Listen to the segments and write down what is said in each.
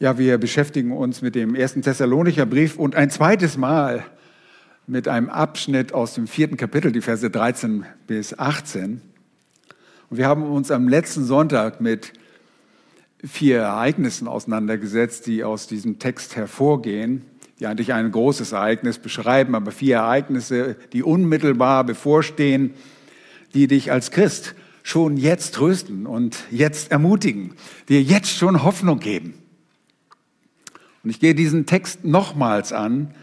Ja, wir beschäftigen uns mit dem ersten Thessalonicher Brief und ein zweites Mal mit einem Abschnitt aus dem vierten Kapitel, die Verse 13 bis 18. Und wir haben uns am letzten Sonntag mit vier Ereignissen auseinandergesetzt, die aus diesem Text hervorgehen, die eigentlich ein großes Ereignis beschreiben, aber vier Ereignisse, die unmittelbar bevorstehen, die dich als Christ schon jetzt trösten und jetzt ermutigen, dir jetzt schon Hoffnung geben. Und ich gehe diesen Text nochmals an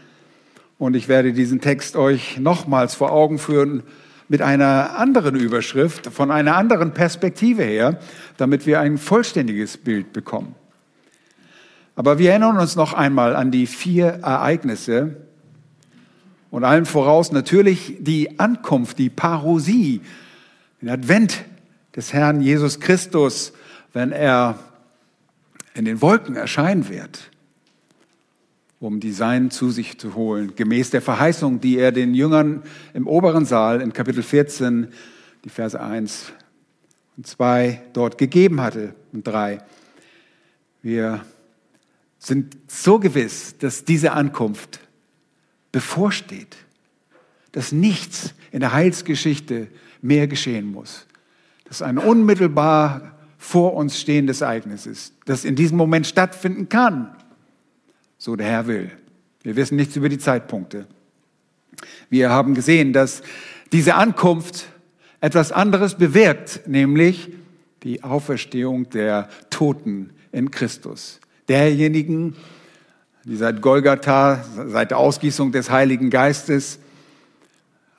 und ich werde diesen Text euch nochmals vor Augen führen mit einer anderen Überschrift, von einer anderen Perspektive her, damit wir ein vollständiges Bild bekommen. Aber wir erinnern uns noch einmal an die vier Ereignisse und allen voraus natürlich die Ankunft, die Parosie, den Advent des Herrn Jesus Christus, wenn er in den Wolken erscheinen wird um die Seinen zu sich zu holen, gemäß der Verheißung, die er den Jüngern im oberen Saal in Kapitel 14, die Verse 1 und 2 dort gegeben hatte und 3. Wir sind so gewiss, dass diese Ankunft bevorsteht, dass nichts in der Heilsgeschichte mehr geschehen muss, dass ein unmittelbar vor uns stehendes Ereignis ist, das in diesem Moment stattfinden kann so der Herr will. Wir wissen nichts über die Zeitpunkte. Wir haben gesehen, dass diese Ankunft etwas anderes bewirkt, nämlich die Auferstehung der Toten in Christus. Derjenigen, die seit Golgatha, seit der Ausgießung des Heiligen Geistes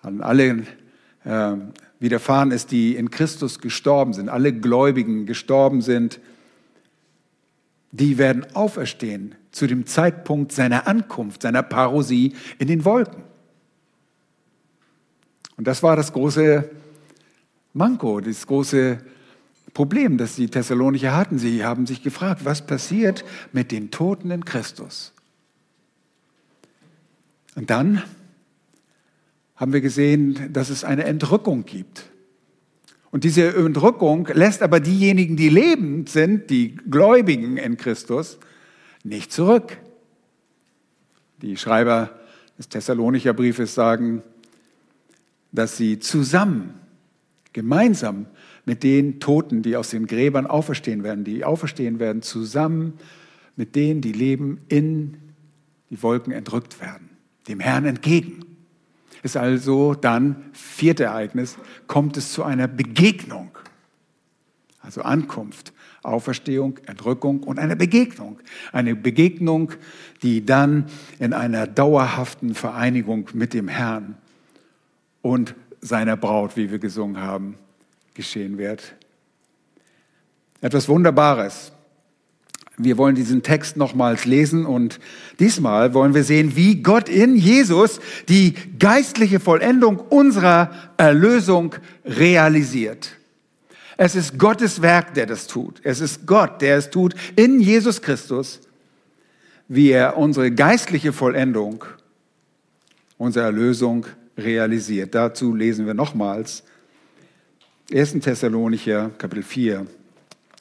an alle äh, widerfahren ist, die in Christus gestorben sind, alle Gläubigen gestorben sind, die werden auferstehen zu dem Zeitpunkt seiner Ankunft, seiner Parosie in den Wolken. Und das war das große Manko, das große Problem, das die Thessalonicher hatten. Sie haben sich gefragt, was passiert mit den Toten in Christus? Und dann haben wir gesehen, dass es eine Entrückung gibt. Und diese Entrückung lässt aber diejenigen, die lebend sind, die Gläubigen in Christus, nicht zurück. Die Schreiber des Thessalonicher Briefes sagen, dass sie zusammen, gemeinsam mit den Toten, die aus den Gräbern auferstehen werden, die auferstehen werden, zusammen mit denen, die leben, in die Wolken entrückt werden, dem Herrn entgegen. Ist also dann, vierte Ereignis, kommt es zu einer Begegnung, also Ankunft Auferstehung, Entrückung und eine Begegnung. Eine Begegnung, die dann in einer dauerhaften Vereinigung mit dem Herrn und seiner Braut, wie wir gesungen haben, geschehen wird. Etwas Wunderbares. Wir wollen diesen Text nochmals lesen und diesmal wollen wir sehen, wie Gott in Jesus die geistliche Vollendung unserer Erlösung realisiert. Es ist Gottes Werk, der das tut. Es ist Gott, der es tut in Jesus Christus, wie er unsere geistliche Vollendung, unsere Erlösung realisiert. Dazu lesen wir nochmals 1. Thessalonicher Kapitel 4,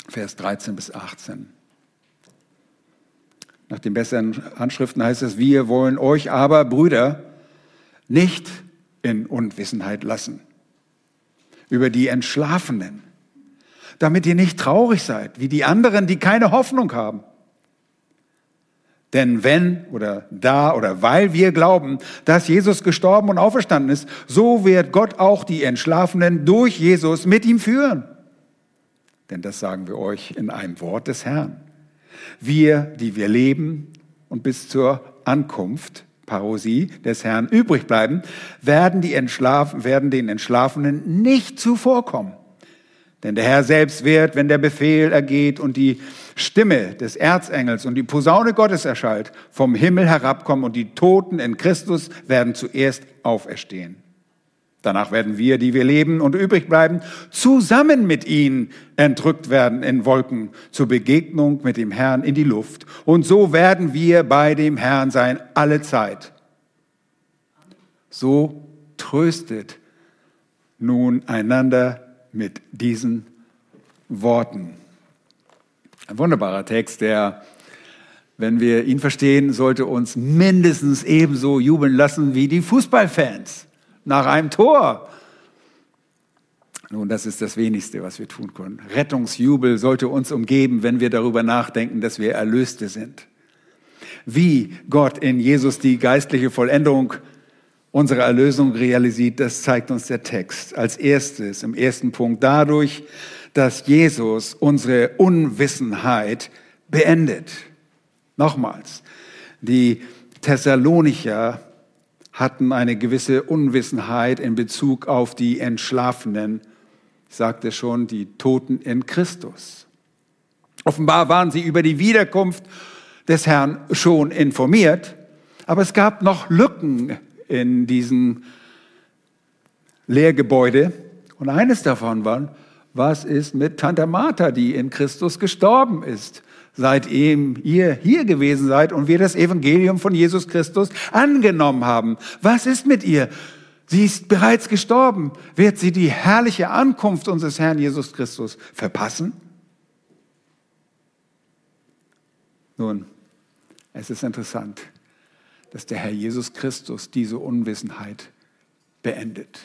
Vers 13 bis 18. Nach den besseren Handschriften heißt es, wir wollen euch aber, Brüder, nicht in Unwissenheit lassen über die Entschlafenen, damit ihr nicht traurig seid, wie die anderen, die keine Hoffnung haben. Denn wenn oder da oder weil wir glauben, dass Jesus gestorben und auferstanden ist, so wird Gott auch die Entschlafenen durch Jesus mit ihm führen. Denn das sagen wir euch in einem Wort des Herrn. Wir, die wir leben und bis zur Ankunft, Parosie des Herrn übrig bleiben, werden, die Entschlafen, werden den Entschlafenen nicht zuvorkommen. Denn der Herr selbst wird, wenn der Befehl ergeht und die Stimme des Erzengels und die Posaune Gottes erschallt, vom Himmel herabkommen und die Toten in Christus werden zuerst auferstehen. Danach werden wir, die wir leben und übrig bleiben, zusammen mit ihnen entrückt werden in Wolken zur Begegnung mit dem Herrn in die Luft. Und so werden wir bei dem Herrn sein alle Zeit. So tröstet nun einander mit diesen Worten. Ein wunderbarer Text, der wenn wir ihn verstehen, sollte uns mindestens ebenso jubeln lassen wie die Fußballfans nach einem Tor. Nun, das ist das Wenigste, was wir tun können. Rettungsjubel sollte uns umgeben, wenn wir darüber nachdenken, dass wir Erlöste sind. Wie Gott in Jesus die geistliche Vollendung unserer Erlösung realisiert, das zeigt uns der Text. Als erstes, im ersten Punkt, dadurch, dass Jesus unsere Unwissenheit beendet. Nochmals, die Thessalonicher hatten eine gewisse Unwissenheit in Bezug auf die Entschlafenen, ich sagte schon, die Toten in Christus. Offenbar waren sie über die Wiederkunft des Herrn schon informiert, aber es gab noch Lücken in diesem Lehrgebäude. Und eines davon war, was ist mit Tante Martha, die in Christus gestorben ist? seitdem ihr hier gewesen seid und wir das Evangelium von Jesus Christus angenommen haben. Was ist mit ihr? Sie ist bereits gestorben. Wird sie die herrliche Ankunft unseres Herrn Jesus Christus verpassen? Nun, es ist interessant, dass der Herr Jesus Christus diese Unwissenheit beendet.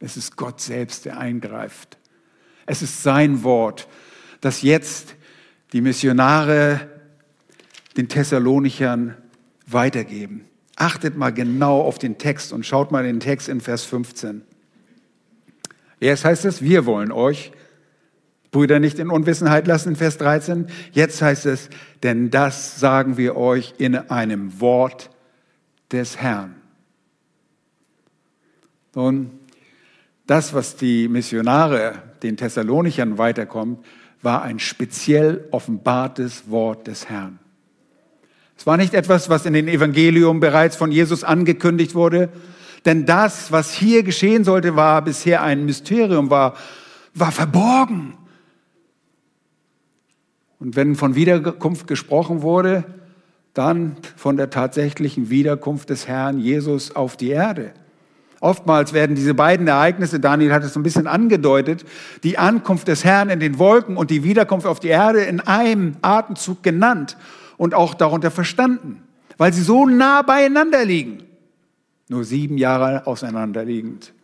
Es ist Gott selbst, der eingreift. Es ist sein Wort, das jetzt die Missionare den Thessalonichern weitergeben. Achtet mal genau auf den Text und schaut mal den Text in Vers 15. Erst heißt es, wir wollen euch, Brüder, nicht in Unwissenheit lassen in Vers 13. Jetzt heißt es, denn das sagen wir euch in einem Wort des Herrn. Nun, das, was die Missionare den Thessalonichern weiterkommt, war ein speziell offenbartes Wort des Herrn. Es war nicht etwas, was in den Evangelium bereits von Jesus angekündigt wurde, denn das, was hier geschehen sollte, war bisher ein Mysterium, war, war verborgen. Und wenn von Wiederkunft gesprochen wurde, dann von der tatsächlichen Wiederkunft des Herrn Jesus auf die Erde. Oftmals werden diese beiden Ereignisse, Daniel hat es so ein bisschen angedeutet, die Ankunft des Herrn in den Wolken und die Wiederkunft auf die Erde in einem Atemzug genannt und auch darunter verstanden, weil sie so nah beieinander liegen. Nur sieben Jahre auseinanderliegend.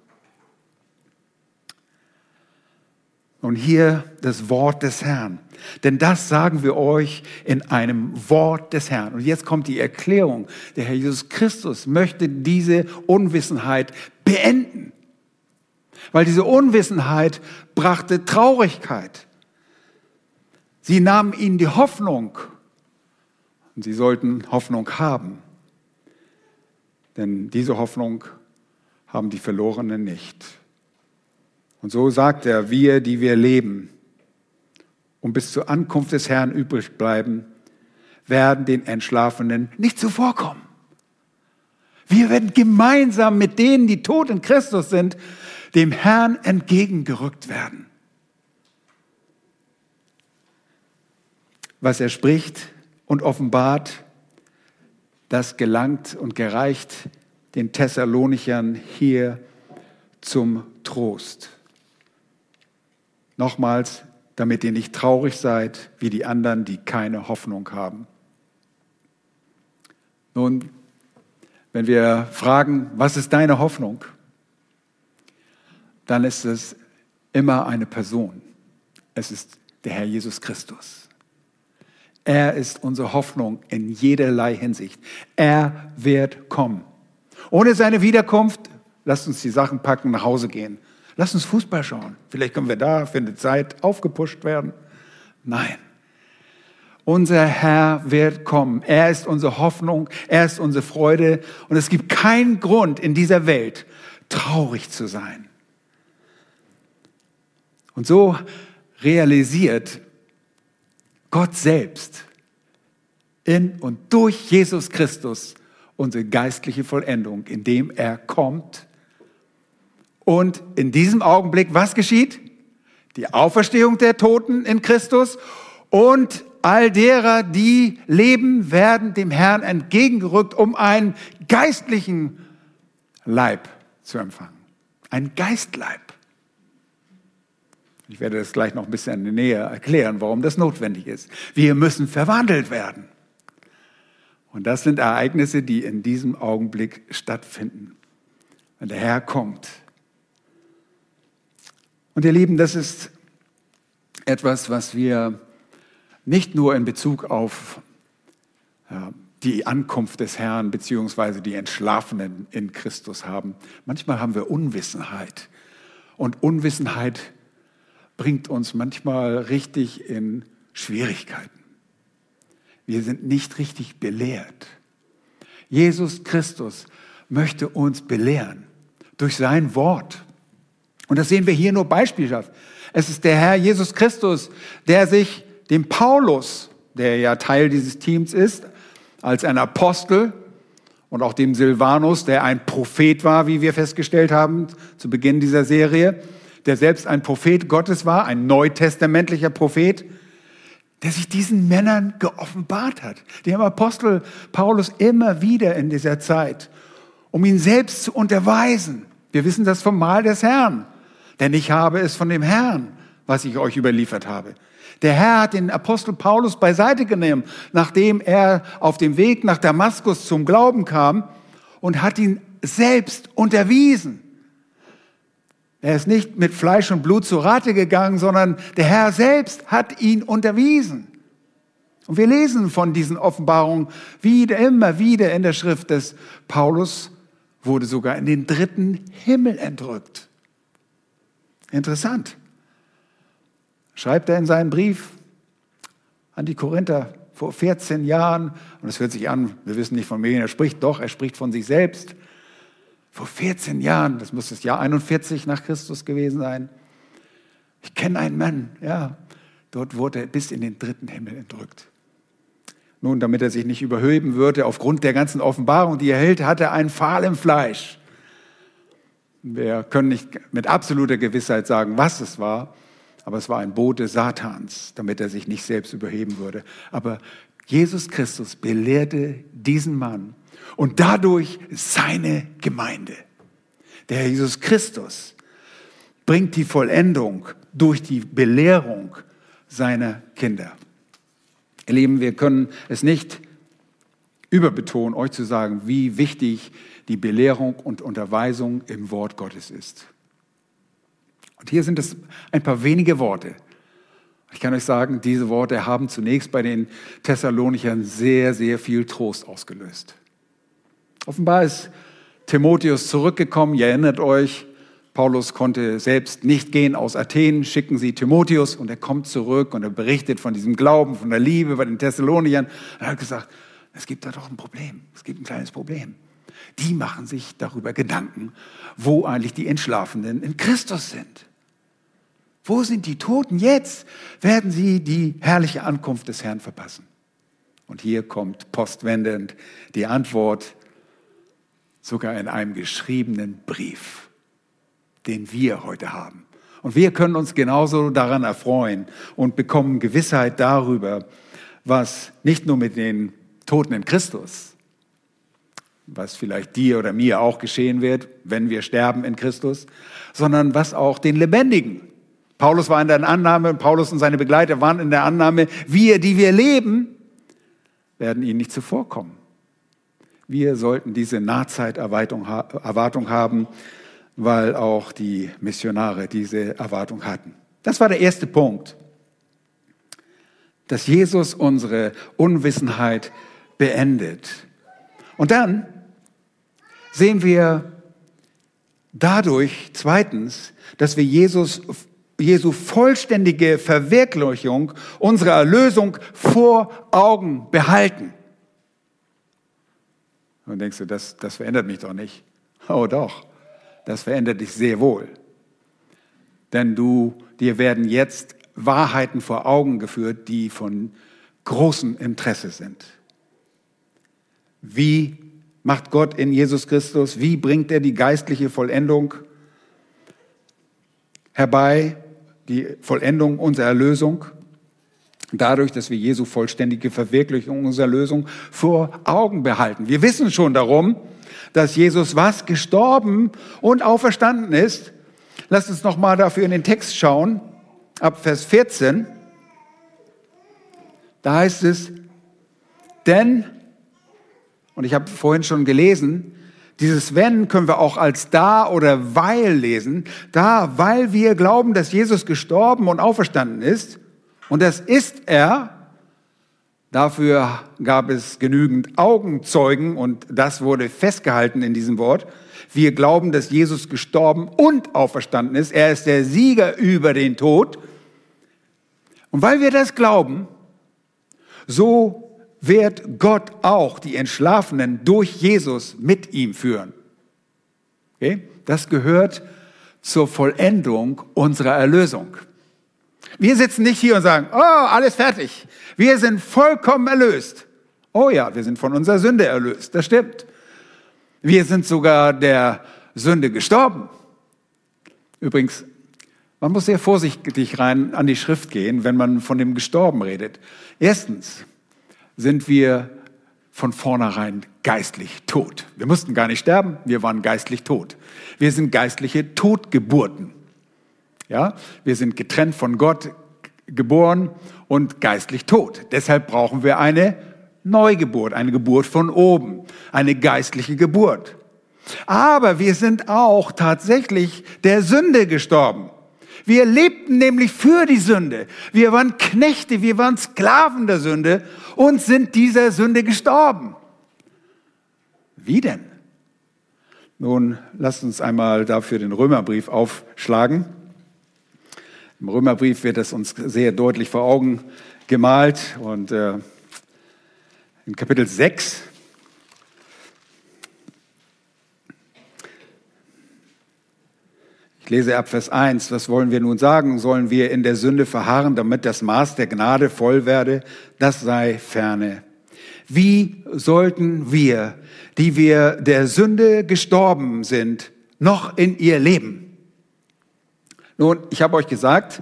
Und hier das Wort des Herrn. Denn das sagen wir euch in einem Wort des Herrn. Und jetzt kommt die Erklärung. Der Herr Jesus Christus möchte diese Unwissenheit beenden. Weil diese Unwissenheit brachte Traurigkeit. Sie nahmen ihnen die Hoffnung. Und sie sollten Hoffnung haben. Denn diese Hoffnung haben die Verlorenen nicht. Und so sagt er, wir, die wir leben und bis zur Ankunft des Herrn übrig bleiben, werden den Entschlafenen nicht zuvorkommen. Wir werden gemeinsam mit denen, die tot in Christus sind, dem Herrn entgegengerückt werden. Was er spricht und offenbart, das gelangt und gereicht den Thessalonichern hier zum Trost. Nochmals, damit ihr nicht traurig seid wie die anderen, die keine Hoffnung haben. Nun, wenn wir fragen, was ist deine Hoffnung, dann ist es immer eine Person. Es ist der Herr Jesus Christus. Er ist unsere Hoffnung in jederlei Hinsicht. Er wird kommen. Ohne seine Wiederkunft, lasst uns die Sachen packen, nach Hause gehen. Lass uns Fußball schauen. Vielleicht können wir da für eine Zeit aufgepusht werden. Nein. Unser Herr wird kommen. Er ist unsere Hoffnung. Er ist unsere Freude. Und es gibt keinen Grund in dieser Welt, traurig zu sein. Und so realisiert Gott selbst in und durch Jesus Christus unsere geistliche Vollendung, indem er kommt und in diesem Augenblick, was geschieht? Die Auferstehung der Toten in Christus und all derer, die leben, werden dem Herrn entgegengerückt, um einen geistlichen Leib zu empfangen. Ein Geistleib. Ich werde das gleich noch ein bisschen näher erklären, warum das notwendig ist. Wir müssen verwandelt werden. Und das sind Ereignisse, die in diesem Augenblick stattfinden, wenn der Herr kommt. Und ihr Lieben, das ist etwas, was wir nicht nur in Bezug auf ja, die Ankunft des Herrn beziehungsweise die Entschlafenen in Christus haben. Manchmal haben wir Unwissenheit. Und Unwissenheit bringt uns manchmal richtig in Schwierigkeiten. Wir sind nicht richtig belehrt. Jesus Christus möchte uns belehren durch sein Wort. Und das sehen wir hier nur beispielhaft. Es ist der Herr Jesus Christus, der sich dem Paulus, der ja Teil dieses Teams ist, als ein Apostel und auch dem Silvanus, der ein Prophet war, wie wir festgestellt haben zu Beginn dieser Serie, der selbst ein Prophet Gottes war, ein neutestamentlicher Prophet, der sich diesen Männern geoffenbart hat, dem Apostel Paulus immer wieder in dieser Zeit, um ihn selbst zu unterweisen. Wir wissen das vom Mahl des Herrn, denn ich habe es von dem Herrn, was ich euch überliefert habe. Der Herr hat den Apostel Paulus beiseite genommen, nachdem er auf dem Weg nach Damaskus zum Glauben kam und hat ihn selbst unterwiesen. Er ist nicht mit Fleisch und Blut zur Rate gegangen, sondern der Herr selbst hat ihn unterwiesen. Und wir lesen von diesen Offenbarungen wieder, immer wieder in der Schrift des Paulus wurde sogar in den dritten Himmel entrückt. Interessant schreibt er in seinen Brief an die Korinther vor 14 Jahren, und es hört sich an, wir wissen nicht von wem er spricht, doch, er spricht von sich selbst. Vor 14 Jahren, das muss das Jahr 41 nach Christus gewesen sein. Ich kenne einen Mann, ja, dort wurde er bis in den dritten Himmel entrückt. Nun, damit er sich nicht überhöben würde, aufgrund der ganzen Offenbarung, die er hält, hat er einen Pfahl im Fleisch. Wir können nicht mit absoluter Gewissheit sagen, was es war, aber es war ein Bote Satans, damit er sich nicht selbst überheben würde. Aber Jesus Christus belehrte diesen Mann und dadurch seine Gemeinde. Der Herr Jesus Christus bringt die Vollendung durch die Belehrung seiner Kinder. Ihr Lieben, wir können es nicht überbetonen, euch zu sagen, wie wichtig die Belehrung und Unterweisung im Wort Gottes ist. Und hier sind es ein paar wenige Worte. Ich kann euch sagen, diese Worte haben zunächst bei den Thessalonichern sehr, sehr viel Trost ausgelöst. Offenbar ist Timotheus zurückgekommen. Ihr erinnert euch, Paulus konnte selbst nicht gehen aus Athen, schicken sie Timotheus und er kommt zurück und er berichtet von diesem Glauben, von der Liebe bei den Thessalonichern. er hat gesagt, es gibt da doch ein Problem, es gibt ein kleines Problem. Die machen sich darüber Gedanken, wo eigentlich die Entschlafenen in Christus sind. Wo sind die Toten? Jetzt werden sie die herrliche Ankunft des Herrn verpassen. Und hier kommt postwendend die Antwort, sogar in einem geschriebenen Brief, den wir heute haben. Und wir können uns genauso daran erfreuen und bekommen Gewissheit darüber, was nicht nur mit den Toten in Christus, was vielleicht dir oder mir auch geschehen wird, wenn wir sterben in Christus, sondern was auch den Lebendigen Paulus war in der Annahme, Paulus und seine Begleiter waren in der Annahme, wir, die wir leben, werden ihnen nicht zuvorkommen. Wir sollten diese Nahzeiterwartung haben, weil auch die Missionare diese Erwartung hatten. Das war der erste Punkt, dass Jesus unsere Unwissenheit beendet. Und dann sehen wir dadurch zweitens, dass wir Jesus Jesu vollständige Verwirklichung unserer Erlösung vor Augen behalten. Und denkst du, das, das verändert mich doch nicht. Oh doch, das verändert dich sehr wohl. Denn du, dir werden jetzt Wahrheiten vor Augen geführt, die von großem Interesse sind. Wie macht Gott in Jesus Christus, wie bringt er die geistliche Vollendung herbei? die Vollendung unserer Erlösung, dadurch, dass wir Jesu vollständige Verwirklichung unserer Erlösung vor Augen behalten. Wir wissen schon darum, dass Jesus was gestorben und auferstanden ist. Lasst uns noch mal dafür in den Text schauen, ab Vers 14. Da heißt es, denn Und ich habe vorhin schon gelesen, dieses wenn können wir auch als da oder weil lesen. Da, weil wir glauben, dass Jesus gestorben und auferstanden ist. Und das ist er. Dafür gab es genügend Augenzeugen und das wurde festgehalten in diesem Wort. Wir glauben, dass Jesus gestorben und auferstanden ist. Er ist der Sieger über den Tod. Und weil wir das glauben, so wird Gott auch die Entschlafenen durch Jesus mit ihm führen. Okay? Das gehört zur Vollendung unserer Erlösung. Wir sitzen nicht hier und sagen, oh, alles fertig. Wir sind vollkommen erlöst. Oh ja, wir sind von unserer Sünde erlöst. Das stimmt. Wir sind sogar der Sünde gestorben. Übrigens, man muss sehr vorsichtig rein an die Schrift gehen, wenn man von dem Gestorben redet. Erstens sind wir von vornherein geistlich tot. Wir mussten gar nicht sterben, wir waren geistlich tot. Wir sind geistliche Totgeburten. Ja, wir sind getrennt von Gott geboren und geistlich tot. Deshalb brauchen wir eine Neugeburt, eine Geburt von oben, eine geistliche Geburt. Aber wir sind auch tatsächlich der Sünde gestorben. Wir lebten nämlich für die Sünde. Wir waren Knechte, wir waren Sklaven der Sünde und sind dieser Sünde gestorben. Wie denn? Nun, lasst uns einmal dafür den Römerbrief aufschlagen. Im Römerbrief wird es uns sehr deutlich vor Augen gemalt und äh, in Kapitel 6 Lese ab Vers 1. Was wollen wir nun sagen? Sollen wir in der Sünde verharren, damit das Maß der Gnade voll werde? Das sei ferne. Wie sollten wir, die wir der Sünde gestorben sind, noch in ihr leben? Nun, ich habe euch gesagt,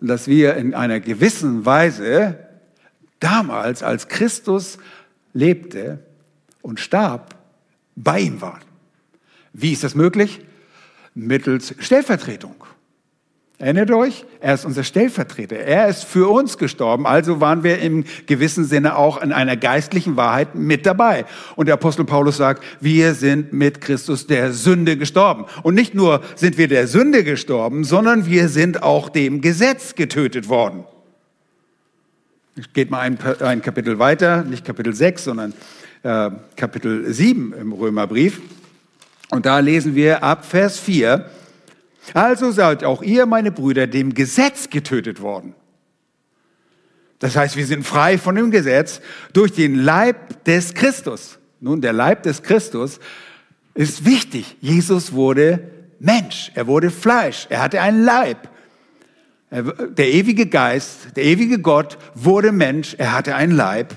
dass wir in einer gewissen Weise damals, als Christus lebte und starb, bei ihm waren. Wie ist das möglich? Mittels Stellvertretung. Erinnert euch? Er ist unser Stellvertreter. Er ist für uns gestorben. Also waren wir im gewissen Sinne auch in einer geistlichen Wahrheit mit dabei. Und der Apostel Paulus sagt, wir sind mit Christus der Sünde gestorben. Und nicht nur sind wir der Sünde gestorben, sondern wir sind auch dem Gesetz getötet worden. Geht mal ein, ein Kapitel weiter, nicht Kapitel 6, sondern äh, Kapitel 7 im Römerbrief. Und da lesen wir ab Vers 4, also seid auch ihr, meine Brüder, dem Gesetz getötet worden. Das heißt, wir sind frei von dem Gesetz durch den Leib des Christus. Nun, der Leib des Christus ist wichtig. Jesus wurde Mensch, er wurde Fleisch, er hatte einen Leib. Der ewige Geist, der ewige Gott wurde Mensch, er hatte einen Leib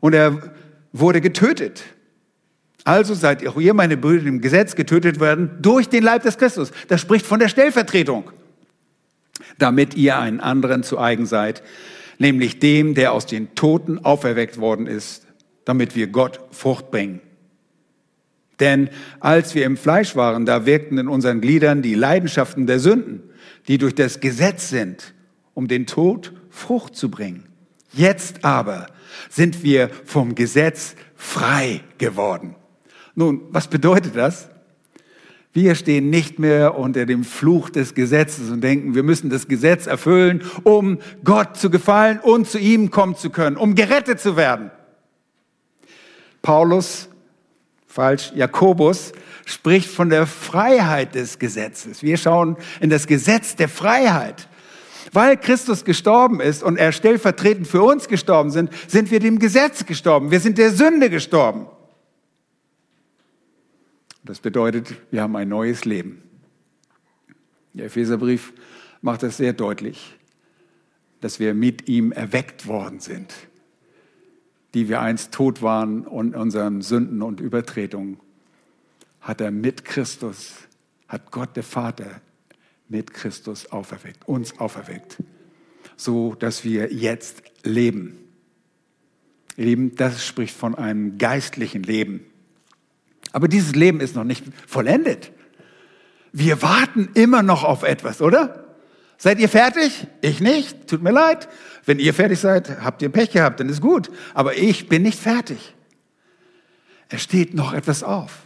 und er wurde getötet. Also seid auch ihr, meine Brüder, im Gesetz getötet werden durch den Leib des Christus. Das spricht von der Stellvertretung, damit ihr einen anderen zu eigen seid, nämlich dem, der aus den Toten auferweckt worden ist, damit wir Gott Frucht bringen. Denn als wir im Fleisch waren, da wirkten in unseren Gliedern die Leidenschaften der Sünden die durch das Gesetz sind, um den Tod Frucht zu bringen. Jetzt aber sind wir vom Gesetz frei geworden. Nun, was bedeutet das? Wir stehen nicht mehr unter dem Fluch des Gesetzes und denken, wir müssen das Gesetz erfüllen, um Gott zu gefallen und zu ihm kommen zu können, um gerettet zu werden. Paulus, falsch, Jakobus spricht von der Freiheit des Gesetzes. Wir schauen in das Gesetz der Freiheit. Weil Christus gestorben ist und er stellvertretend für uns gestorben sind, sind wir dem Gesetz gestorben. Wir sind der Sünde gestorben. Das bedeutet, wir haben ein neues Leben. Der Epheserbrief macht das sehr deutlich, dass wir mit ihm erweckt worden sind, die wir einst tot waren und unseren Sünden und Übertretungen hat er mit Christus, hat Gott der Vater mit Christus auferweckt, uns auferweckt, so dass wir jetzt leben. Ihr Lieben, das spricht von einem geistlichen Leben. Aber dieses Leben ist noch nicht vollendet. Wir warten immer noch auf etwas, oder? Seid ihr fertig? Ich nicht. Tut mir leid. Wenn ihr fertig seid, habt ihr Pech gehabt, dann ist gut. Aber ich bin nicht fertig. es steht noch etwas auf.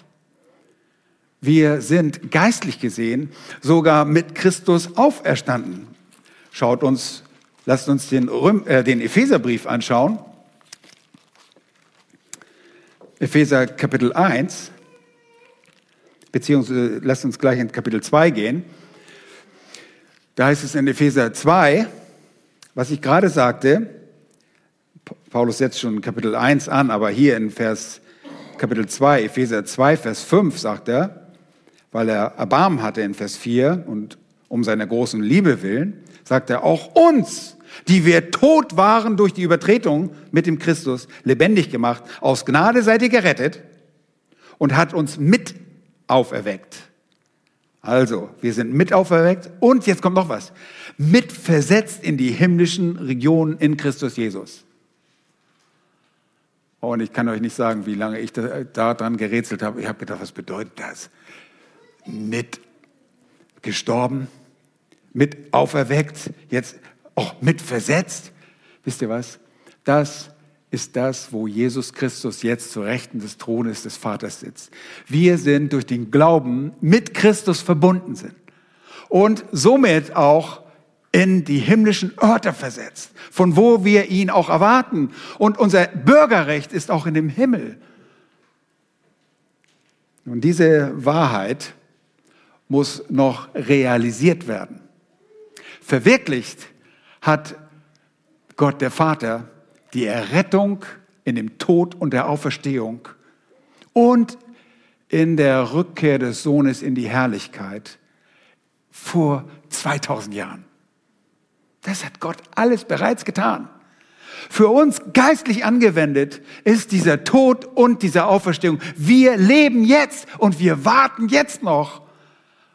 Wir sind geistlich gesehen sogar mit Christus auferstanden. Schaut uns, lasst uns den, Röm, äh, den Epheserbrief anschauen. Epheser Kapitel 1, beziehungsweise lasst uns gleich in Kapitel 2 gehen. Da heißt es in Epheser 2, was ich gerade sagte, Paulus setzt schon Kapitel 1 an, aber hier in Vers Kapitel 2, Epheser 2, Vers 5 sagt er, weil er Erbarmen hatte in Vers 4 und um seiner großen Liebe willen, sagt er auch uns, die wir tot waren durch die Übertretung mit dem Christus, lebendig gemacht. Aus Gnade seid ihr gerettet und hat uns mit auferweckt. Also, wir sind mit auferweckt und jetzt kommt noch was. Mit versetzt in die himmlischen Regionen in Christus Jesus. Und ich kann euch nicht sagen, wie lange ich daran gerätselt habe. Ich habe gedacht, was bedeutet das? Mit gestorben, mit auferweckt, jetzt auch mit versetzt. Wisst ihr was? Das ist das, wo Jesus Christus jetzt zu Rechten des Thrones des Vaters sitzt. Wir sind durch den Glauben mit Christus verbunden sind und somit auch in die himmlischen Örter versetzt, von wo wir ihn auch erwarten. Und unser Bürgerrecht ist auch in dem Himmel. Und diese Wahrheit muss noch realisiert werden. Verwirklicht hat Gott der Vater die Errettung in dem Tod und der Auferstehung und in der Rückkehr des Sohnes in die Herrlichkeit vor 2000 Jahren. Das hat Gott alles bereits getan. Für uns geistlich angewendet ist dieser Tod und diese Auferstehung. Wir leben jetzt und wir warten jetzt noch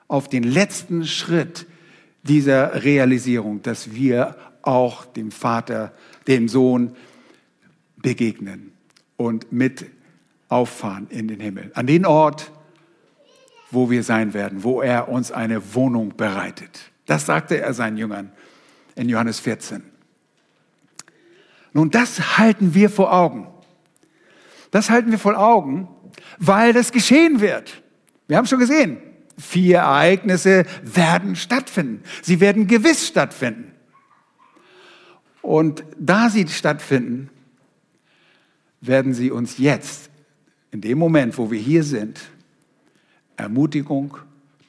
auf den letzten Schritt dieser Realisierung, dass wir auch dem Vater, dem Sohn begegnen und mit auffahren in den Himmel. An den Ort, wo wir sein werden, wo er uns eine Wohnung bereitet. Das sagte er seinen Jüngern in Johannes 14. Nun, das halten wir vor Augen. Das halten wir vor Augen, weil das geschehen wird. Wir haben schon gesehen, vier Ereignisse werden stattfinden. Sie werden gewiss stattfinden. Und da sie stattfinden, werden sie uns jetzt, in dem Moment, wo wir hier sind, Ermutigung,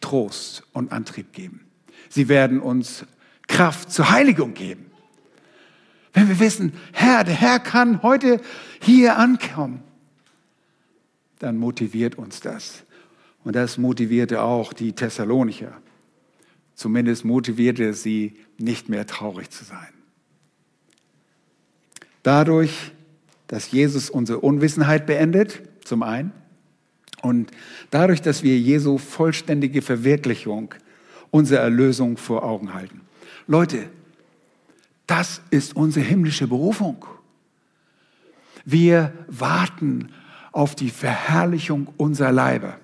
Trost und Antrieb geben. Sie werden uns Kraft zur Heiligung geben. Wenn wir wissen, Herr, der Herr kann heute hier ankommen, dann motiviert uns das. Und das motivierte auch die Thessalonicher. Zumindest motivierte sie, nicht mehr traurig zu sein. Dadurch, dass Jesus unsere Unwissenheit beendet, zum einen, und dadurch, dass wir Jesu vollständige Verwirklichung unserer Erlösung vor Augen halten. Leute, das ist unsere himmlische Berufung. Wir warten auf die Verherrlichung unserer Leibe.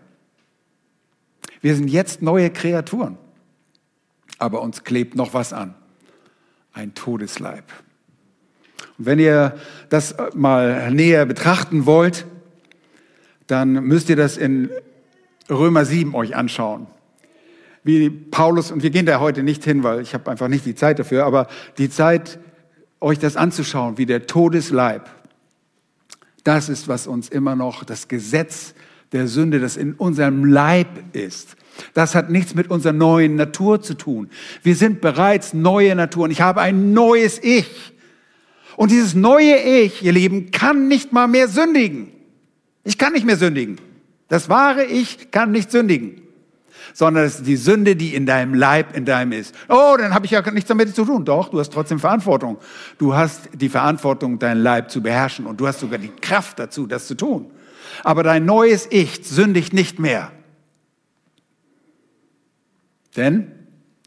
Wir sind jetzt neue Kreaturen, aber uns klebt noch was an. Ein Todesleib. Und wenn ihr das mal näher betrachten wollt, dann müsst ihr das in Römer 7 euch anschauen wie Paulus, und wir gehen da heute nicht hin, weil ich habe einfach nicht die Zeit dafür, aber die Zeit, euch das anzuschauen, wie der Todesleib, das ist, was uns immer noch das Gesetz der Sünde, das in unserem Leib ist. Das hat nichts mit unserer neuen Natur zu tun. Wir sind bereits neue Natur und ich habe ein neues Ich. Und dieses neue Ich, ihr Lieben, kann nicht mal mehr sündigen. Ich kann nicht mehr sündigen. Das wahre Ich kann nicht sündigen sondern es ist die Sünde, die in deinem Leib, in deinem ist. Oh, dann habe ich ja nichts damit zu tun. Doch, du hast trotzdem Verantwortung. Du hast die Verantwortung, deinen Leib zu beherrschen und du hast sogar die Kraft dazu, das zu tun. Aber dein neues Ich sündigt nicht mehr. Denn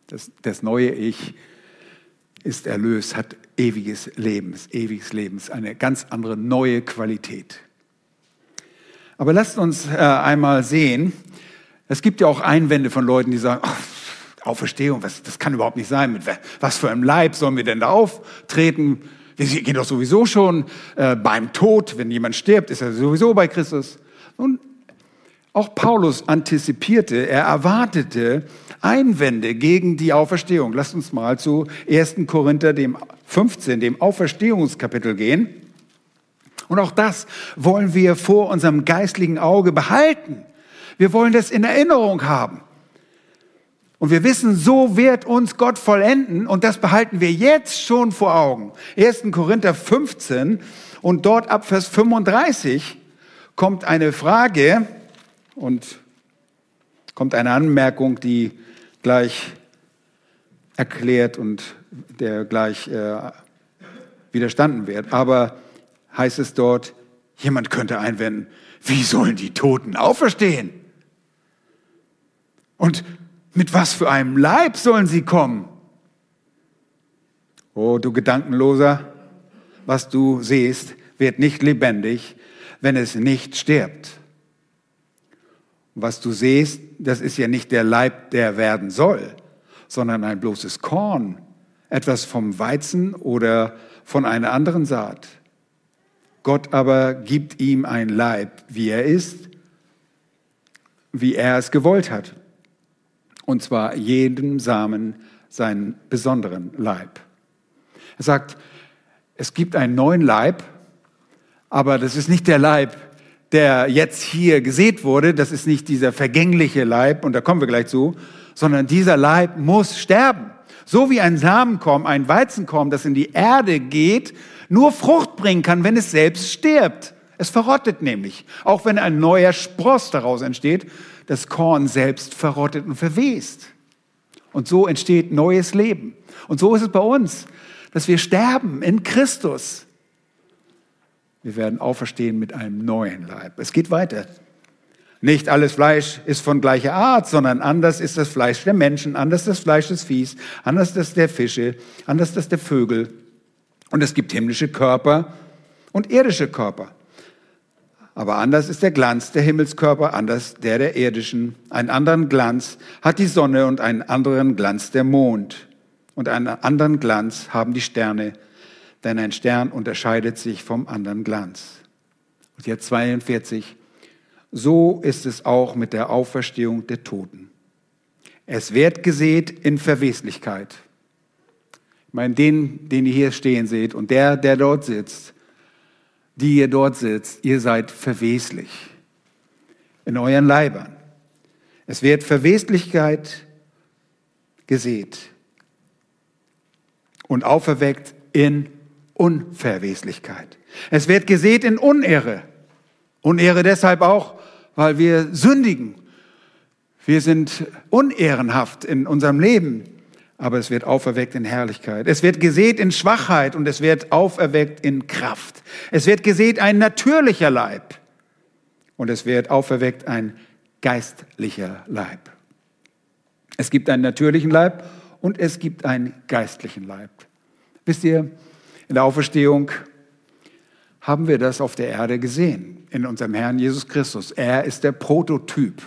das, das neue Ich ist erlöst, hat ewiges Leben, ewiges Leben, eine ganz andere neue Qualität. Aber lasst uns äh, einmal sehen, es gibt ja auch Einwände von Leuten, die sagen, oh, Auferstehung, was, das kann überhaupt nicht sein. Mit was für einem Leib sollen wir denn da auftreten? Wir gehen doch sowieso schon äh, beim Tod. Wenn jemand stirbt, ist er sowieso bei Christus. Und auch Paulus antizipierte, er erwartete Einwände gegen die Auferstehung. Lasst uns mal zu 1. Korinther dem 15, dem Auferstehungskapitel gehen. Und auch das wollen wir vor unserem geistlichen Auge behalten. Wir wollen das in Erinnerung haben. Und wir wissen, so wird uns Gott vollenden und das behalten wir jetzt schon vor Augen. 1. Korinther 15 und dort ab Vers 35 kommt eine Frage und kommt eine Anmerkung, die gleich erklärt und der gleich äh, widerstanden wird. Aber heißt es dort, jemand könnte einwenden, wie sollen die Toten auferstehen? Und mit was für einem Leib sollen sie kommen? Oh, du Gedankenloser, was du siehst, wird nicht lebendig, wenn es nicht stirbt. Was du siehst, das ist ja nicht der Leib, der werden soll, sondern ein bloßes Korn, etwas vom Weizen oder von einer anderen Saat. Gott aber gibt ihm ein Leib, wie er ist, wie er es gewollt hat. Und zwar jedem Samen seinen besonderen Leib. Er sagt, es gibt einen neuen Leib, aber das ist nicht der Leib, der jetzt hier gesät wurde, das ist nicht dieser vergängliche Leib, und da kommen wir gleich zu, sondern dieser Leib muss sterben. So wie ein Samenkorn, ein Weizenkorn, das in die Erde geht, nur Frucht bringen kann, wenn es selbst stirbt. Es verrottet nämlich. Auch wenn ein neuer Spross daraus entsteht, das Korn selbst verrottet und verwest. Und so entsteht neues Leben. Und so ist es bei uns, dass wir sterben in Christus. Wir werden auferstehen mit einem neuen Leib. Es geht weiter. Nicht alles Fleisch ist von gleicher Art, sondern anders ist das Fleisch der Menschen, anders das Fleisch des Viehs, anders das der Fische, anders das der Vögel. Und es gibt himmlische Körper und irdische Körper. Aber anders ist der Glanz der Himmelskörper, anders der der irdischen. Einen anderen Glanz hat die Sonne und einen anderen Glanz der Mond. Und einen anderen Glanz haben die Sterne denn ein Stern unterscheidet sich vom anderen Glanz. Und jetzt 42. So ist es auch mit der Auferstehung der Toten. Es wird gesät in Verweslichkeit. Ich meine, den, den ihr hier stehen seht und der, der dort sitzt, die ihr dort sitzt, ihr seid verweslich in euren Leibern. Es wird Verweslichkeit gesät und auferweckt in Unverweslichkeit. Es wird gesät in Unehre. Unehre deshalb auch, weil wir sündigen. Wir sind unehrenhaft in unserem Leben, aber es wird auferweckt in Herrlichkeit. Es wird gesät in Schwachheit und es wird auferweckt in Kraft. Es wird gesät ein natürlicher Leib und es wird auferweckt ein geistlicher Leib. Es gibt einen natürlichen Leib und es gibt einen geistlichen Leib. Wisst ihr, in der Auferstehung haben wir das auf der Erde gesehen, in unserem Herrn Jesus Christus. Er ist der Prototyp,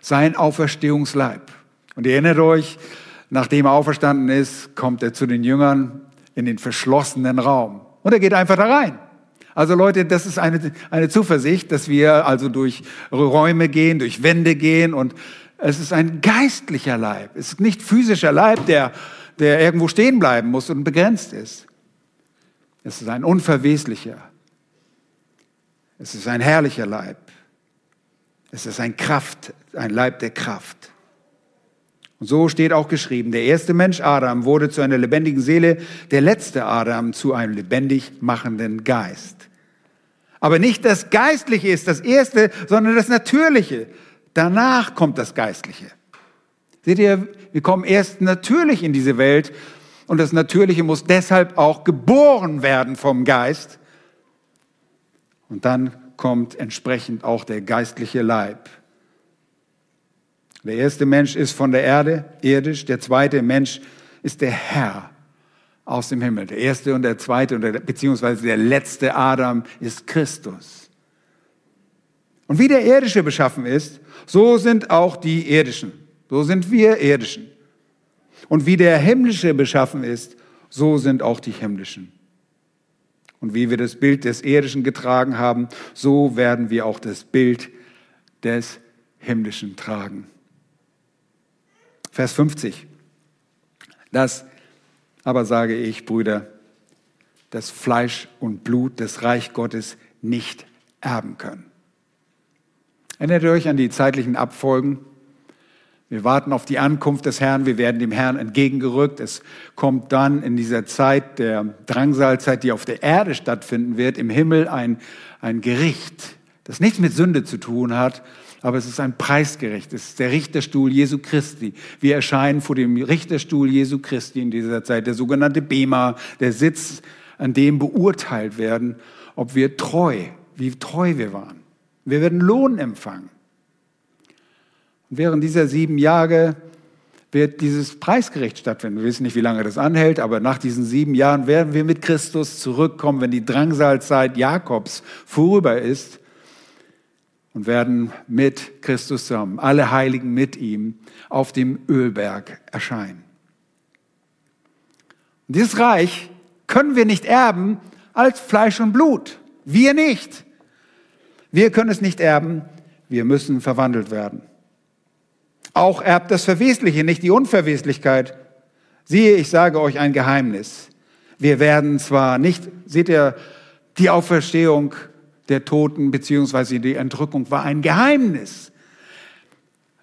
sein Auferstehungsleib. Und ihr erinnert euch, nachdem er auferstanden ist, kommt er zu den Jüngern in den verschlossenen Raum. Und er geht einfach da rein. Also Leute, das ist eine, eine Zuversicht, dass wir also durch Räume gehen, durch Wände gehen und es ist ein geistlicher Leib. Es ist nicht physischer Leib, der, der irgendwo stehen bleiben muss und begrenzt ist. Es ist ein unverweslicher. Es ist ein herrlicher Leib. Es ist ein Kraft, ein Leib der Kraft. Und so steht auch geschrieben, der erste Mensch Adam wurde zu einer lebendigen Seele, der letzte Adam zu einem lebendig machenden Geist. Aber nicht das Geistliche ist das Erste, sondern das Natürliche. Danach kommt das Geistliche. Seht ihr, wir kommen erst natürlich in diese Welt und das Natürliche muss deshalb auch geboren werden vom Geist. Und dann kommt entsprechend auch der geistliche Leib. Der erste Mensch ist von der Erde, irdisch. Der zweite Mensch ist der Herr aus dem Himmel. Der erste und der zweite, beziehungsweise der letzte Adam ist Christus. Und wie der irdische beschaffen ist, so sind auch die irdischen. So sind wir irdischen. Und wie der himmlische beschaffen ist, so sind auch die himmlischen. Und wie wir das Bild des Irdischen getragen haben, so werden wir auch das Bild des himmlischen tragen. Vers 50. Das aber sage ich, Brüder, dass Fleisch und Blut des Reich Gottes nicht erben können. Erinnert ihr euch an die zeitlichen Abfolgen? Wir warten auf die Ankunft des Herrn, wir werden dem Herrn entgegengerückt. Es kommt dann in dieser Zeit der Drangsalzeit, die auf der Erde stattfinden wird, im Himmel ein, ein Gericht, das nichts mit Sünde zu tun hat, aber es ist ein Preisgericht. Es ist der Richterstuhl Jesu Christi. Wir erscheinen vor dem Richterstuhl Jesu Christi in dieser Zeit, der sogenannte Bema, der Sitz, an dem beurteilt werden, ob wir treu, wie treu wir waren. Wir werden Lohn empfangen. Und während dieser sieben Jahre wird dieses Preisgericht stattfinden. Wir wissen nicht, wie lange das anhält, aber nach diesen sieben Jahren werden wir mit Christus zurückkommen, wenn die Drangsalzeit Jakobs vorüber ist und werden mit Christus zusammen, alle Heiligen mit ihm, auf dem Ölberg erscheinen. Und dieses Reich können wir nicht erben als Fleisch und Blut. Wir nicht. Wir können es nicht erben, wir müssen verwandelt werden. Auch erbt das Verwesliche, nicht die Unverweslichkeit. Siehe, ich sage euch ein Geheimnis. Wir werden zwar nicht, seht ihr, die Auferstehung der Toten beziehungsweise die Entrückung war ein Geheimnis.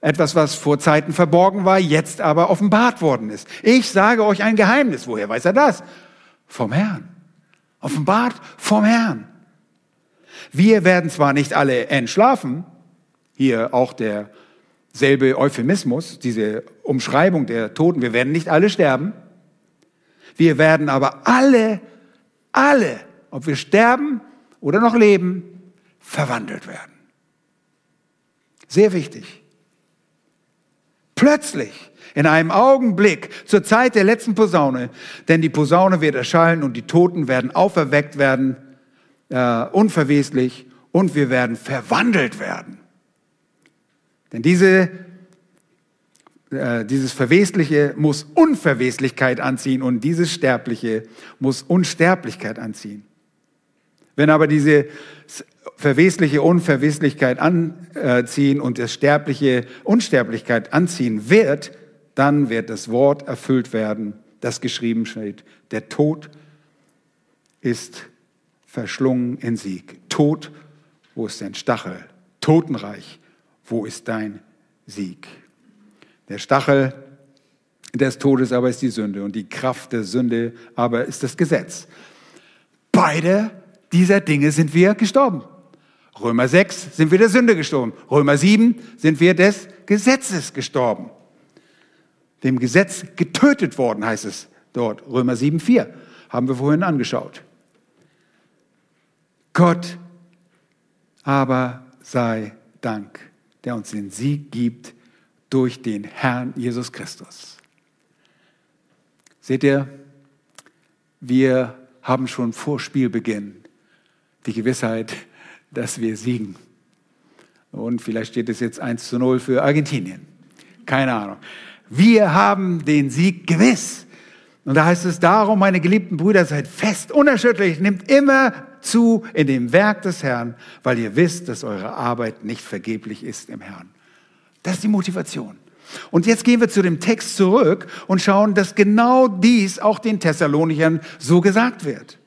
Etwas, was vor Zeiten verborgen war, jetzt aber offenbart worden ist. Ich sage euch ein Geheimnis. Woher weiß er das? Vom Herrn. Offenbart vom Herrn. Wir werden zwar nicht alle entschlafen, hier auch derselbe Euphemismus, diese Umschreibung der Toten, wir werden nicht alle sterben, wir werden aber alle, alle, ob wir sterben oder noch leben, verwandelt werden. Sehr wichtig. Plötzlich, in einem Augenblick, zur Zeit der letzten Posaune, denn die Posaune wird erschallen und die Toten werden auferweckt werden, äh, unverweslich, und wir werden verwandelt werden. Denn diese, äh, dieses Verwesliche muss Unverweslichkeit anziehen und dieses Sterbliche muss Unsterblichkeit anziehen. Wenn aber diese verwesliche Unverweslichkeit anziehen und das Sterbliche Unsterblichkeit anziehen wird, dann wird das Wort erfüllt werden, das geschrieben steht. Der Tod ist verschlungen in Sieg. Tod, wo ist dein Stachel? Totenreich, wo ist dein Sieg? Der Stachel des Todes aber ist die Sünde und die Kraft der Sünde aber ist das Gesetz. Beide dieser Dinge sind wir gestorben. Römer 6 sind wir der Sünde gestorben. Römer 7 sind wir des Gesetzes gestorben. Dem Gesetz getötet worden heißt es dort. Römer 7, 4 haben wir vorhin angeschaut. Gott aber sei Dank, der uns den Sieg gibt durch den Herrn Jesus Christus. Seht ihr, wir haben schon vor Spielbeginn die Gewissheit, dass wir siegen. Und vielleicht steht es jetzt 1 zu 0 für Argentinien. Keine Ahnung. Wir haben den Sieg gewiss. Und da heißt es darum, meine geliebten Brüder, seid fest, unerschütterlich, nimmt immer zu in dem Werk des Herrn, weil ihr wisst, dass eure Arbeit nicht vergeblich ist im Herrn. Das ist die Motivation. Und jetzt gehen wir zu dem Text zurück und schauen, dass genau dies auch den Thessalonichern so gesagt wird.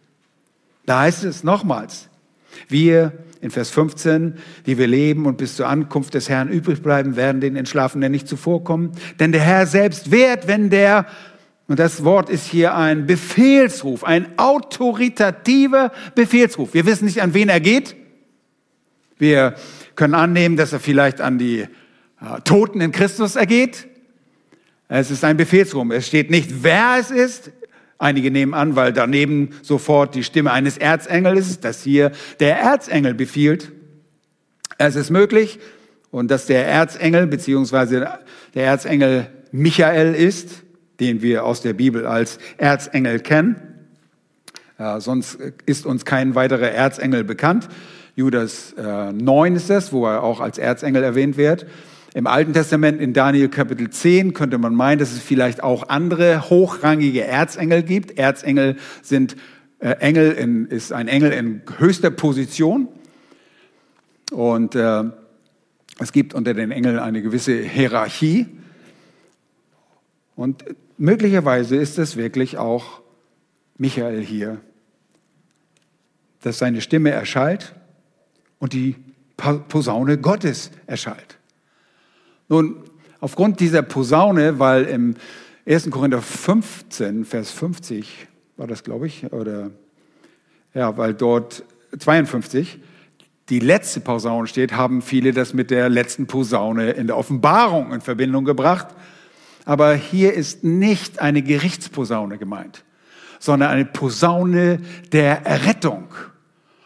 Da heißt es nochmals, wir in Vers 15, die wir leben und bis zur Ankunft des Herrn übrig bleiben, werden den Entschlafenen nicht zuvorkommen. Denn der Herr selbst wehrt, wenn der, und das Wort ist hier ein Befehlsruf, ein autoritativer Befehlsruf. Wir wissen nicht, an wen er geht. Wir können annehmen, dass er vielleicht an die äh, Toten in Christus ergeht. Es ist ein Befehlsruf. Es steht nicht, wer es ist. Einige nehmen an, weil daneben sofort die Stimme eines Erzengels ist, dass hier der Erzengel befiehlt. Es ist möglich und dass der Erzengel beziehungsweise der Erzengel Michael ist, den wir aus der Bibel als Erzengel kennen. Ja, sonst ist uns kein weiterer Erzengel bekannt. Judas äh, 9 ist es, wo er auch als Erzengel erwähnt wird. Im Alten Testament in Daniel Kapitel 10 könnte man meinen, dass es vielleicht auch andere hochrangige Erzengel gibt. Erzengel sind äh, Engel in, ist ein Engel in höchster Position. Und äh, Es gibt unter den Engeln eine gewisse Hierarchie. Und möglicherweise ist es wirklich auch Michael hier, dass seine Stimme erschallt und die Posaune Gottes erschallt. Nun, aufgrund dieser Posaune, weil im 1. Korinther 15, Vers 50 war das, glaube ich, oder ja, weil dort 52 die letzte Posaune steht, haben viele das mit der letzten Posaune in der Offenbarung in Verbindung gebracht. Aber hier ist nicht eine Gerichtsposaune gemeint, sondern eine Posaune der Errettung.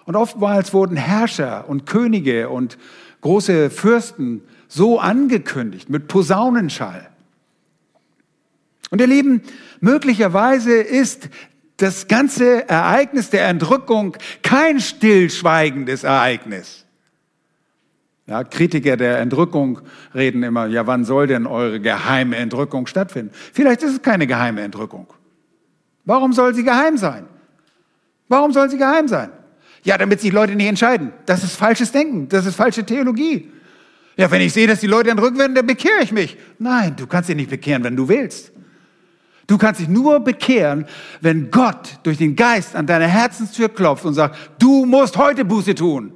Und oftmals wurden Herrscher und Könige und große Fürsten so angekündigt mit Posaunenschall. Und ihr Lieben, möglicherweise ist das ganze Ereignis der Entrückung kein stillschweigendes Ereignis. Ja, Kritiker der Entrückung reden immer, ja, wann soll denn eure geheime Entrückung stattfinden? Vielleicht ist es keine geheime Entrückung. Warum soll sie geheim sein? Warum soll sie geheim sein? Ja, damit sich Leute nicht entscheiden. Das ist falsches Denken, das ist falsche Theologie. Ja, wenn ich sehe, dass die Leute entrückt werden, dann bekehre ich mich. Nein, du kannst dich nicht bekehren, wenn du willst. Du kannst dich nur bekehren, wenn Gott durch den Geist an deine Herzenstür klopft und sagt, du musst heute Buße tun.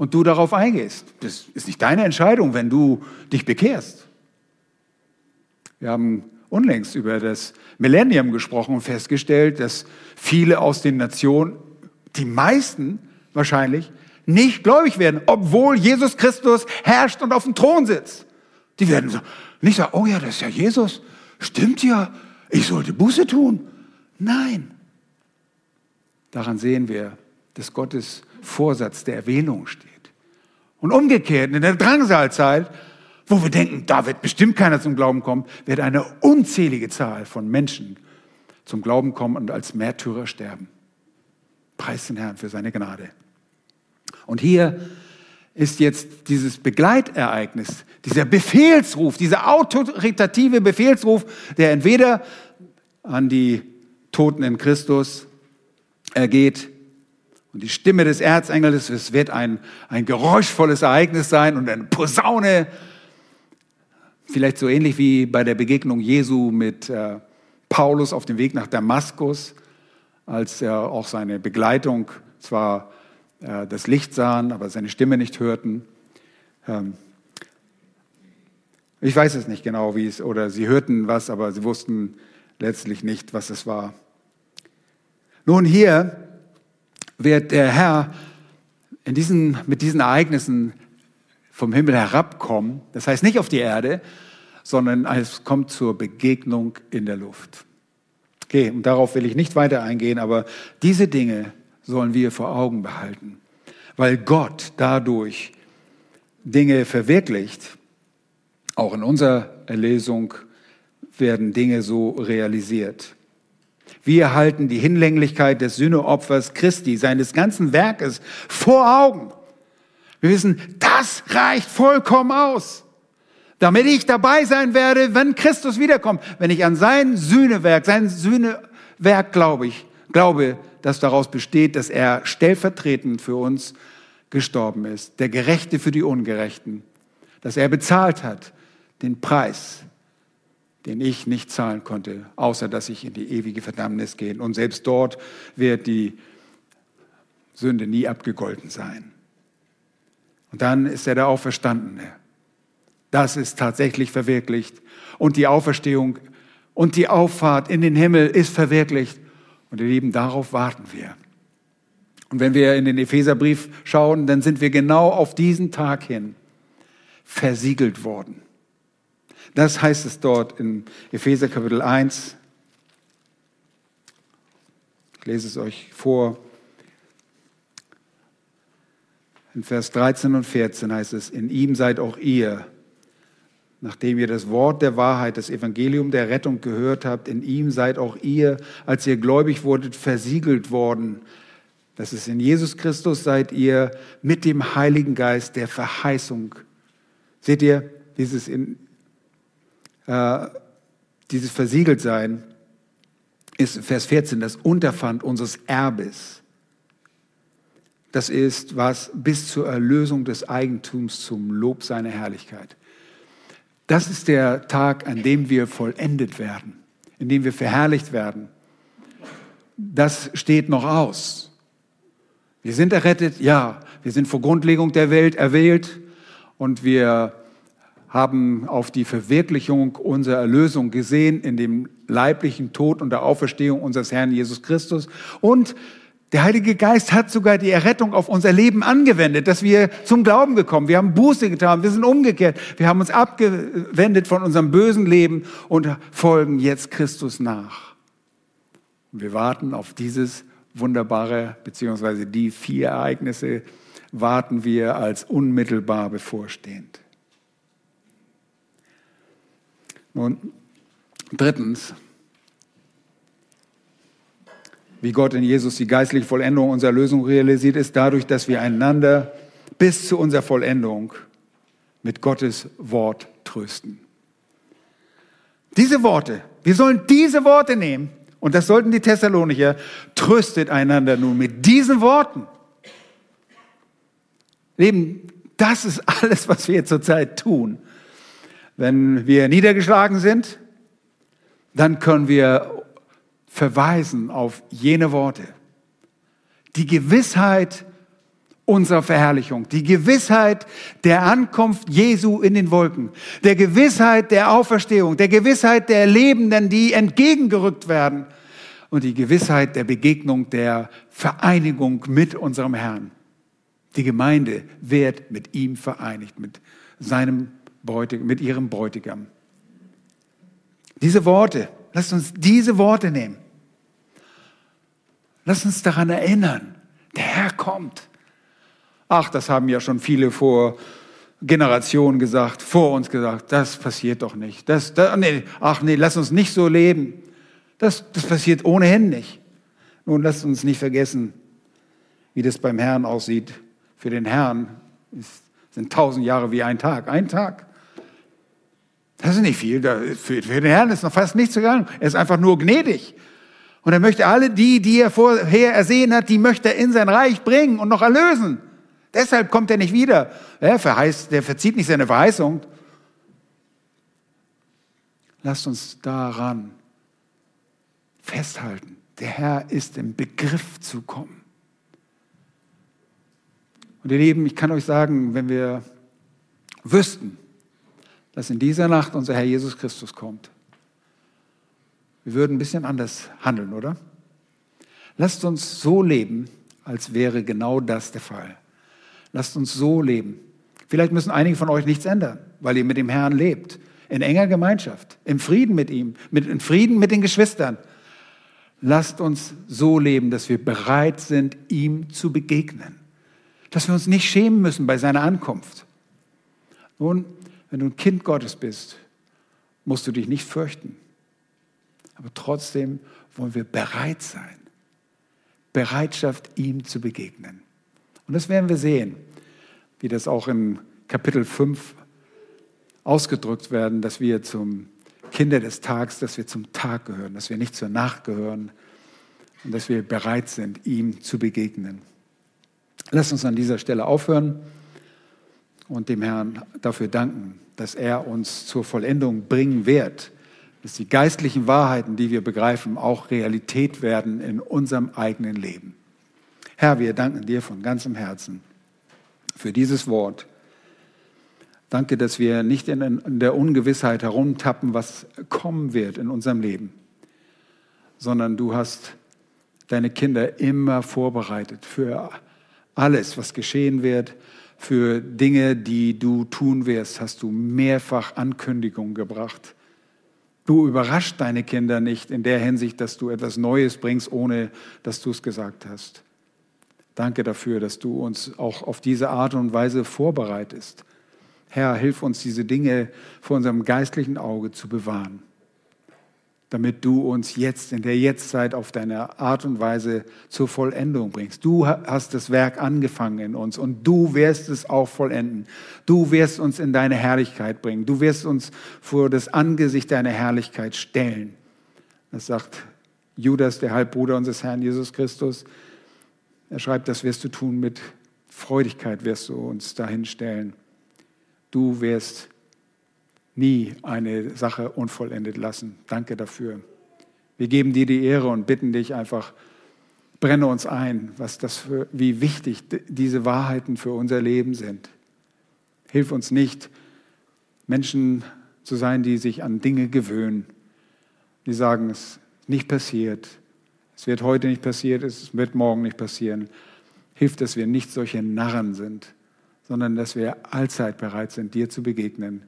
Und du darauf eingehst. Das ist nicht deine Entscheidung, wenn du dich bekehrst. Wir haben unlängst über das Millennium gesprochen und festgestellt, dass viele aus den Nationen, die meisten wahrscheinlich, nicht gläubig werden, obwohl Jesus Christus herrscht und auf dem Thron sitzt. Die werden so, nicht sagen, oh ja, das ist ja Jesus, stimmt ja, ich sollte Buße tun. Nein. Daran sehen wir, dass Gottes Vorsatz der Erwählung steht. Und umgekehrt, in der Drangsalzeit, wo wir denken, da wird bestimmt keiner zum Glauben kommen, wird eine unzählige Zahl von Menschen zum Glauben kommen und als Märtyrer sterben. Preis den Herrn für seine Gnade. Und hier ist jetzt dieses Begleitereignis, dieser Befehlsruf, dieser autoritative Befehlsruf, der entweder an die Toten in Christus ergeht und die Stimme des Erzengels, es wird ein, ein geräuschvolles Ereignis sein und eine Posaune, vielleicht so ähnlich wie bei der Begegnung Jesu mit äh, Paulus auf dem Weg nach Damaskus, als er auch seine Begleitung zwar äh, das Licht sahen, aber seine Stimme nicht hörten. Ähm, ich weiß es nicht genau, wie es, oder sie hörten was, aber sie wussten letztlich nicht, was es war. Nun, hier wird der Herr diesen, mit diesen Ereignissen vom Himmel herabkommen. Das heißt nicht auf die Erde, sondern es kommt zur Begegnung in der Luft. Okay, und darauf will ich nicht weiter eingehen, aber diese Dinge sollen wir vor Augen behalten, weil Gott dadurch Dinge verwirklicht, auch in unserer Erlesung werden Dinge so realisiert. Wir erhalten die Hinlänglichkeit des Sühneopfers Christi, seines ganzen Werkes vor Augen. Wir wissen, das reicht vollkommen aus, damit ich dabei sein werde, wenn Christus wiederkommt. Wenn ich an sein Sühnewerk, sein Sühnewerk glaube ich, glaube, das daraus besteht, dass er stellvertretend für uns gestorben ist, der Gerechte für die Ungerechten, dass er bezahlt hat den Preis, den ich nicht zahlen konnte, außer dass ich in die ewige Verdammnis gehe. Und selbst dort wird die Sünde nie abgegolten sein. Und dann ist er der Auferstandene. Das ist tatsächlich verwirklicht. Und die Auferstehung und die Auffahrt in den Himmel ist verwirklicht. Und ihr Lieben, darauf warten wir. Und wenn wir in den Epheserbrief schauen, dann sind wir genau auf diesen Tag hin versiegelt worden. Das heißt es dort in Epheser Kapitel 1. Ich lese es euch vor. In Vers 13 und 14 heißt es, in ihm seid auch ihr, nachdem ihr das Wort der Wahrheit, das Evangelium der Rettung gehört habt, in ihm seid auch ihr, als ihr gläubig wurdet, versiegelt worden. Das ist in Jesus Christus seid ihr mit dem Heiligen Geist der Verheißung. Seht ihr, dieses in äh, dieses Versiegeltsein ist Vers 14 das Unterpfand unseres Erbes. Das ist was bis zur Erlösung des Eigentums zum Lob seiner Herrlichkeit. Das ist der Tag, an dem wir vollendet werden, in dem wir verherrlicht werden. Das steht noch aus. Wir sind errettet, ja. Wir sind vor Grundlegung der Welt erwählt und wir haben auf die Verwirklichung unserer Erlösung gesehen in dem leiblichen Tod und der Auferstehung unseres Herrn Jesus Christus. Und der Heilige Geist hat sogar die Errettung auf unser Leben angewendet, dass wir zum Glauben gekommen. Wir haben Buße getan, wir sind umgekehrt, wir haben uns abgewendet von unserem bösen Leben und folgen jetzt Christus nach. Wir warten auf dieses wunderbare, beziehungsweise die vier Ereignisse warten wir als unmittelbar bevorstehend. Nun, drittens, wie Gott in Jesus die geistliche Vollendung unserer Lösung realisiert, ist dadurch, dass wir einander bis zu unserer Vollendung mit Gottes Wort trösten. Diese Worte, wir sollen diese Worte nehmen, und das sollten die Thessalonicher, tröstet einander nun mit diesen Worten. Leben, das ist alles, was wir zurzeit tun. Wenn wir niedergeschlagen sind, dann können wir verweisen auf jene Worte. Die Gewissheit unserer Verherrlichung, die Gewissheit der Ankunft Jesu in den Wolken, der Gewissheit der Auferstehung, der Gewissheit der Lebenden, die entgegengerückt werden und die Gewissheit der Begegnung, der Vereinigung mit unserem Herrn. Die Gemeinde wird mit ihm vereinigt, mit seinem Bräutigam, mit ihrem Bräutigam. Diese Worte, lasst uns diese Worte nehmen. Lasst uns daran erinnern, der Herr kommt. Ach, das haben ja schon viele vor Generationen gesagt, vor uns gesagt, das passiert doch nicht. Das, das, nee, ach nee, lass uns nicht so leben. Das, das passiert ohnehin nicht. Nun, lasst uns nicht vergessen, wie das beim Herrn aussieht. Für den Herrn ist, sind tausend Jahre wie ein Tag. Ein Tag. Das ist nicht viel. Für, den Herrn ist noch fast nichts gegangen. Er ist einfach nur gnädig. Und er möchte alle die, die er vorher ersehen hat, die möchte er in sein Reich bringen und noch erlösen. Deshalb kommt er nicht wieder. Er verheißt, der verzieht nicht seine Verheißung. Lasst uns daran festhalten. Der Herr ist im Begriff zu kommen. Und ihr Lieben, ich kann euch sagen, wenn wir wüssten, dass in dieser Nacht unser Herr Jesus Christus kommt. Wir würden ein bisschen anders handeln, oder? Lasst uns so leben, als wäre genau das der Fall. Lasst uns so leben. Vielleicht müssen einige von euch nichts ändern, weil ihr mit dem Herrn lebt. In enger Gemeinschaft, im Frieden mit ihm, mit, in Frieden mit den Geschwistern. Lasst uns so leben, dass wir bereit sind, ihm zu begegnen. Dass wir uns nicht schämen müssen bei seiner Ankunft. Nun, wenn du ein Kind Gottes bist, musst du dich nicht fürchten. Aber trotzdem wollen wir bereit sein. Bereitschaft, ihm zu begegnen. Und das werden wir sehen, wie das auch in Kapitel 5 ausgedrückt werden, dass wir zum Kinder des Tags, dass wir zum Tag gehören, dass wir nicht zur Nacht gehören und dass wir bereit sind, ihm zu begegnen. Lass uns an dieser Stelle aufhören und dem Herrn dafür danken, dass er uns zur Vollendung bringen wird, dass die geistlichen Wahrheiten, die wir begreifen, auch Realität werden in unserem eigenen Leben. Herr, wir danken dir von ganzem Herzen für dieses Wort. Danke, dass wir nicht in der Ungewissheit herumtappen, was kommen wird in unserem Leben, sondern du hast deine Kinder immer vorbereitet für alles, was geschehen wird, für Dinge, die du tun wirst, hast du mehrfach Ankündigungen gebracht. Du überrascht deine Kinder nicht in der Hinsicht, dass du etwas Neues bringst, ohne dass du es gesagt hast. Danke dafür, dass du uns auch auf diese Art und Weise vorbereitest. Herr, hilf uns, diese Dinge vor unserem geistlichen Auge zu bewahren damit du uns jetzt in der Jetztzeit auf deine Art und Weise zur Vollendung bringst. Du hast das Werk angefangen in uns und du wirst es auch vollenden. Du wirst uns in deine Herrlichkeit bringen. Du wirst uns vor das Angesicht deiner Herrlichkeit stellen. Das sagt Judas, der Halbbruder unseres Herrn Jesus Christus. Er schreibt, das wirst du tun mit Freudigkeit, wirst du uns dahin stellen. Du wirst nie eine Sache unvollendet lassen. Danke dafür. Wir geben dir die Ehre und bitten dich einfach, brenne uns ein, was das für, wie wichtig diese Wahrheiten für unser Leben sind. Hilf uns nicht, Menschen zu sein, die sich an Dinge gewöhnen, die sagen, es ist nicht passiert, es wird heute nicht passiert, es wird morgen nicht passieren. Hilf, dass wir nicht solche Narren sind, sondern dass wir allzeit bereit sind, dir zu begegnen.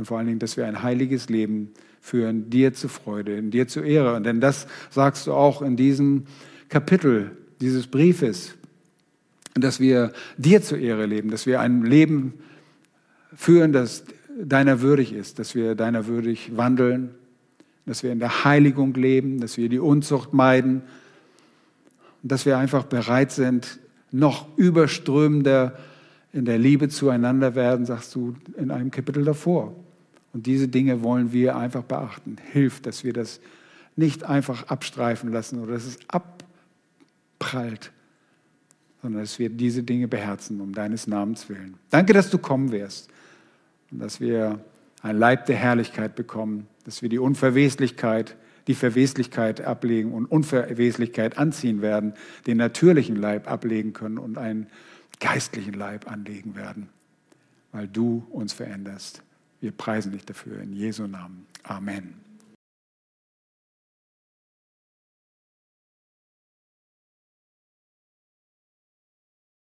Und vor allen Dingen, dass wir ein heiliges Leben führen, dir zu Freude, in dir zu Ehre. Denn das sagst du auch in diesem Kapitel dieses Briefes, dass wir dir zur Ehre leben, dass wir ein Leben führen, das deiner würdig ist, dass wir deiner würdig wandeln, dass wir in der Heiligung leben, dass wir die Unzucht meiden und dass wir einfach bereit sind, noch überströmender in der Liebe zueinander werden, sagst du in einem Kapitel davor. Und diese Dinge wollen wir einfach beachten. Hilft, dass wir das nicht einfach abstreifen lassen oder dass es abprallt, sondern dass wir diese Dinge beherzen um deines Namens willen. Danke, dass du kommen wirst und dass wir ein Leib der Herrlichkeit bekommen, dass wir die Unverweslichkeit, die Verweslichkeit ablegen und Unverweslichkeit anziehen werden, den natürlichen Leib ablegen können und einen geistlichen Leib anlegen werden, weil du uns veränderst. Wir preisen dich dafür in Jesu Namen. Amen.